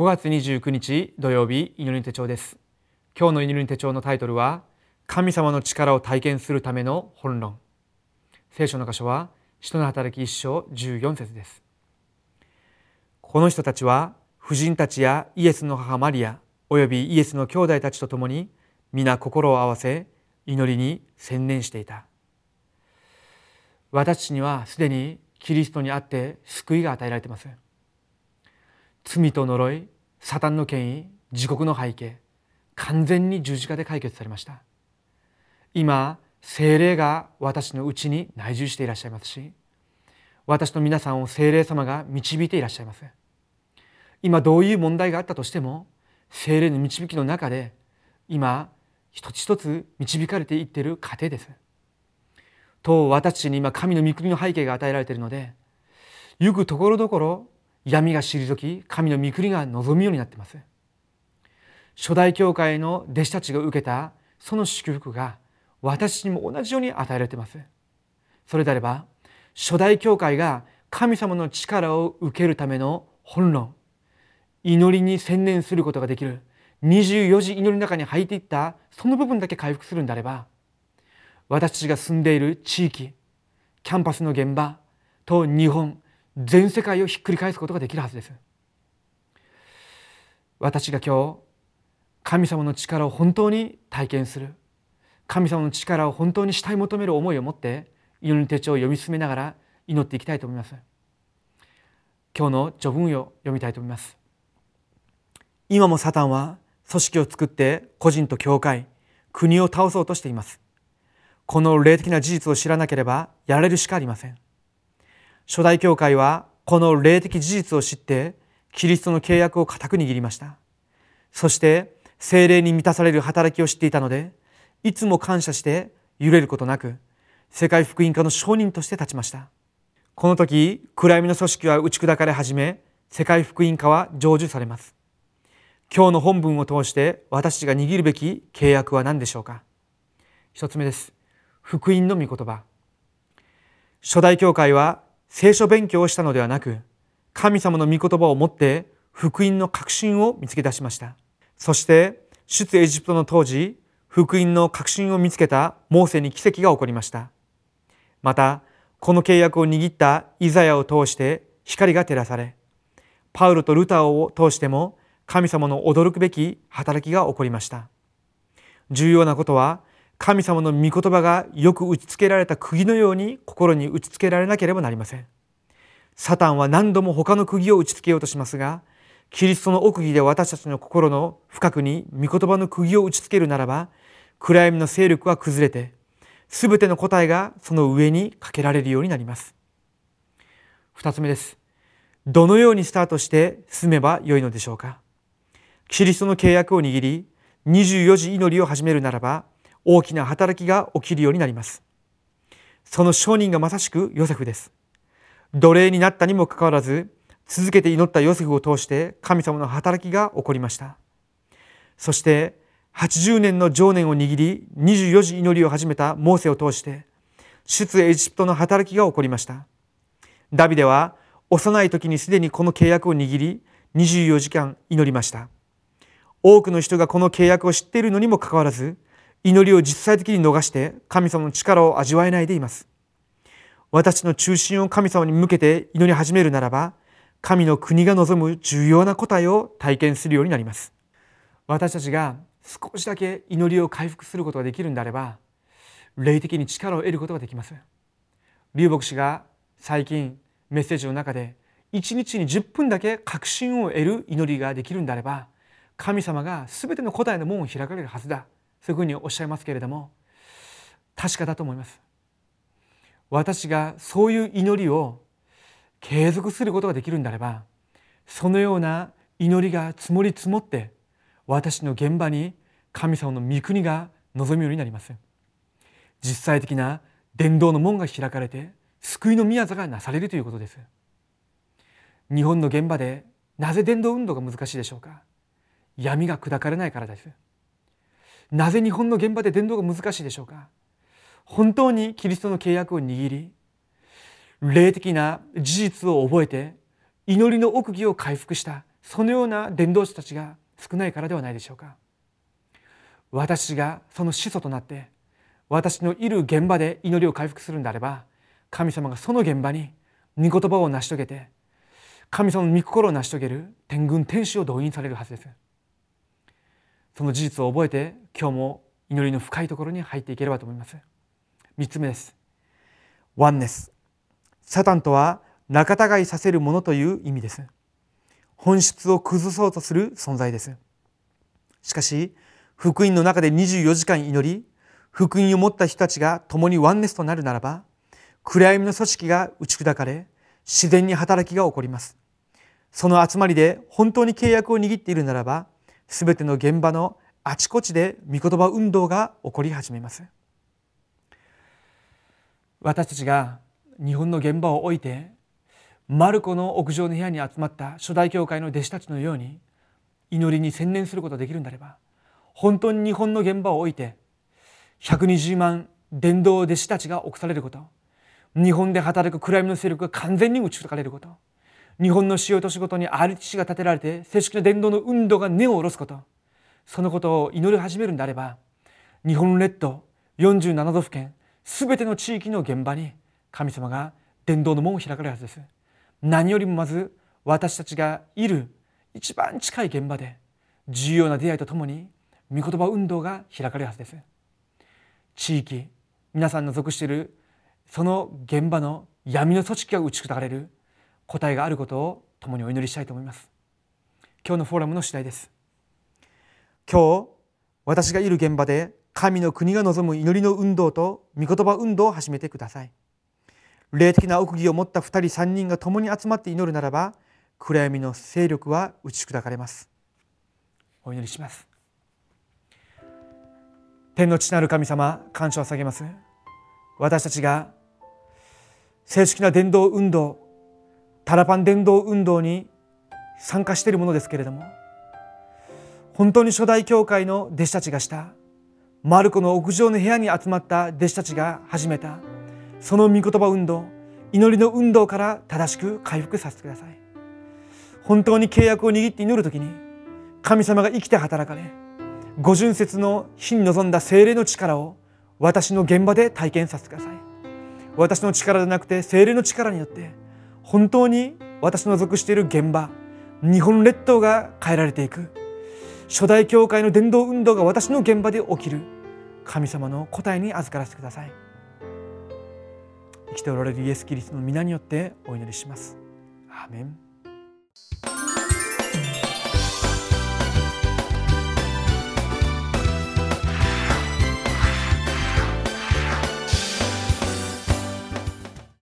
5月29日土曜日祈り手帳です。今日の祈り手帳のタイトルは神様の力を体験するための本論。聖書の箇所は使徒の働き一章14節です。この人たちは婦人たちやイエスの母マリアおよびイエスの兄弟たちと共に皆心を合わせ祈りに専念していた。私にはすでにキリストにあって救いが与えられています。罪と呪いサタンの権威自国の背景完全に十字架で解決されました。今精霊が私のうちに内住していらっしゃいますし私の皆さんを精霊様が導いていらっしゃいます。今どういう問題があったとしても精霊の導きの中で今一つ一つ導かれていっている過程です。と私に今神の御国の背景が与えられているのでよくところどころ闇が退き神の御国が望むようになっています。初代教会の弟子たちが受けたその祝福が私にも同じように与えられています。それであれば初代教会が神様の力を受けるための本論祈りに専念することができる24時祈りの中に入っていったその部分だけ回復するんであれば私たちが住んでいる地域キャンパスの現場と日本全世界をひっくり返すことができるはずです。私が今日神様の力を本当に体験する。神様の力を本当に慕い求める思いを持って祈りの手帳を読み進めながら祈っていきたいと思います。今日の序文を読みたいと思います。今もサタンは組織を作って個人と教会国を倒そうとしています。この霊的な事実を知らなければやられるしかありません。初代教会はこの霊的事実を知ってキリストの契約を固く握りました。そして精霊に満たされる働きを知っていたのでいつも感謝して揺れることなく世界福音家の証人として立ちました。この時暗闇の組織は打ち砕かれ始め世界福音家は成就されます。今日の本文を通して私たちが握るべき契約は何でしょうか。一つ目です。福音の御言葉。初代教会は聖書勉強をしたのではなく神様の御言葉を持って福音の確信を見つけ出しました。そして出エジプトの当時福音の確信を見つけたモーセに奇跡が起こりました。またこの契約を握ったイザヤを通して光が照らされパウルとルターを通しても神様の驚くべき働きが起こりました。重要なことは神様の御言葉がよく打ち付けられた釘のように心に打ち付けられなければなりません。サタンは何度も他の釘を打ち付けようとしますが、キリストの奥義で私たちの心の深くに御言葉の釘を打ち付けるならば、暗闇の勢力は崩れて、すべての答えがその上にかけられるようになります。二つ目です。どのようにスタートして進めばよいのでしょうか。キリストの契約を握り、24時祈りを始めるならば、大きな働きが起きるようになります。その証人がまさしくヨセフです。奴隷になったにもかかわらず続けて祈ったヨセフを通して神様の働きが起こりました。そして80年の常年を握り24時祈りを始めたモーセを通して出エジプトの働きが起こりました。ダビデは幼い時にすでにこの契約を握り24時間祈りました。多くの人がこの契約を知っているのにもかかわらず祈りを実際的に逃して神様の力を味わえないでいます。私の中心を神様に向けて祈り始めるならば、神の国が望む重要な答えを体験するようになります。私たちが少しだけ祈りを回復することができるんであれば、霊的に力を得ることができます。龍牧師が最近メッセージの中で、一日に10分だけ確信を得る祈りができるんであれば、神様が全ての答えの門を開かれるはずだ。そういうふうにおっしゃいますけれども確かだと思います。私がそういう祈りを継続することができるんであればそのような祈りが積もり積もって私の現場に神様の御国が望むようになります。実際的な伝道の門が開かれて救いの宮座がなされるということです。日本の現場でなぜ伝道運動が難しいでしょうか。闇が砕かれないからです。なぜ日本の現場で伝道が難しいでしょうか？本当にキリストの契約を握り霊的な事実を覚えて祈りの奥義を回復したそのような伝道師たちが少ないからではないでしょうか？私がその始祖となって私のいる現場で祈りを回復するんであれば神様がその現場に御言葉を成し遂げて神様の御心を成し遂げる天軍天使を動員されるはずです。その事実を覚えて今日も祈りの深いところに入っていければと思います3つ目ですワンネスサタンとは仲違いさせるものという意味です本質を崩そうとする存在ですしかし福音の中で24時間祈り福音を持った人たちが共にワンネスとなるならば暗闇の組織が打ち砕かれ自然に働きが起こりますその集まりで本当に契約を握っているならば全ての現場のあちこちで御言葉運動が起こり始めます。私たちが日本の現場を置いてマルコの屋上の部屋に集まった初代教会の弟子たちのように祈りに専念することができるんだれば本当に日本の現場を置いて120万伝道弟子たちが起こされること日本で働く暗闇の勢力が完全に打ち砕かれること日本の主要都市ごとに RTC が建てられて正式な伝道の運動が根を下ろすこと。そのことを祈り始めるんであれば日本列島47都府県すべての地域の現場に神様が伝道の門を開かれるはずです。何よりもまず私たちがいる一番近い現場で重要な出会いとともに御言葉運動が開かれるはずです。地域皆さんの属しているその現場の闇の組織が打ち砕かれる答えがあることを共にお祈りしたいと思います。今日のフォーラムの次第です。今日私がいる現場で神の国が望む祈りの運動と御言葉運動を始めてください。霊的な奥義を持った2人3人が共に集まって祈るならば暗闇の勢力は打ち砕かれます。お祈りします。天の父なる神様感謝を下げます。私たちが正式な伝道運動タラパン伝道運動に参加しているものですけれども本当に初代教会の弟子たちがしたマルコの屋上の部屋に集まった弟子たちが始めたその御言葉運動祈りの運動から正しく回復させてください。本当に契約を握って祈る時に神様が生きて働かれ五巡節の日に臨んだ精霊の力を私の現場で体験させてください。私の力でなくて精霊の力によって本当に私の属している現場日本列島が変えられていく。初代教会の伝道運動が私の現場で起きる。神様の答えに預からせてください。生きておられるイエス・キリストの皆によってお祈りします。アーメン。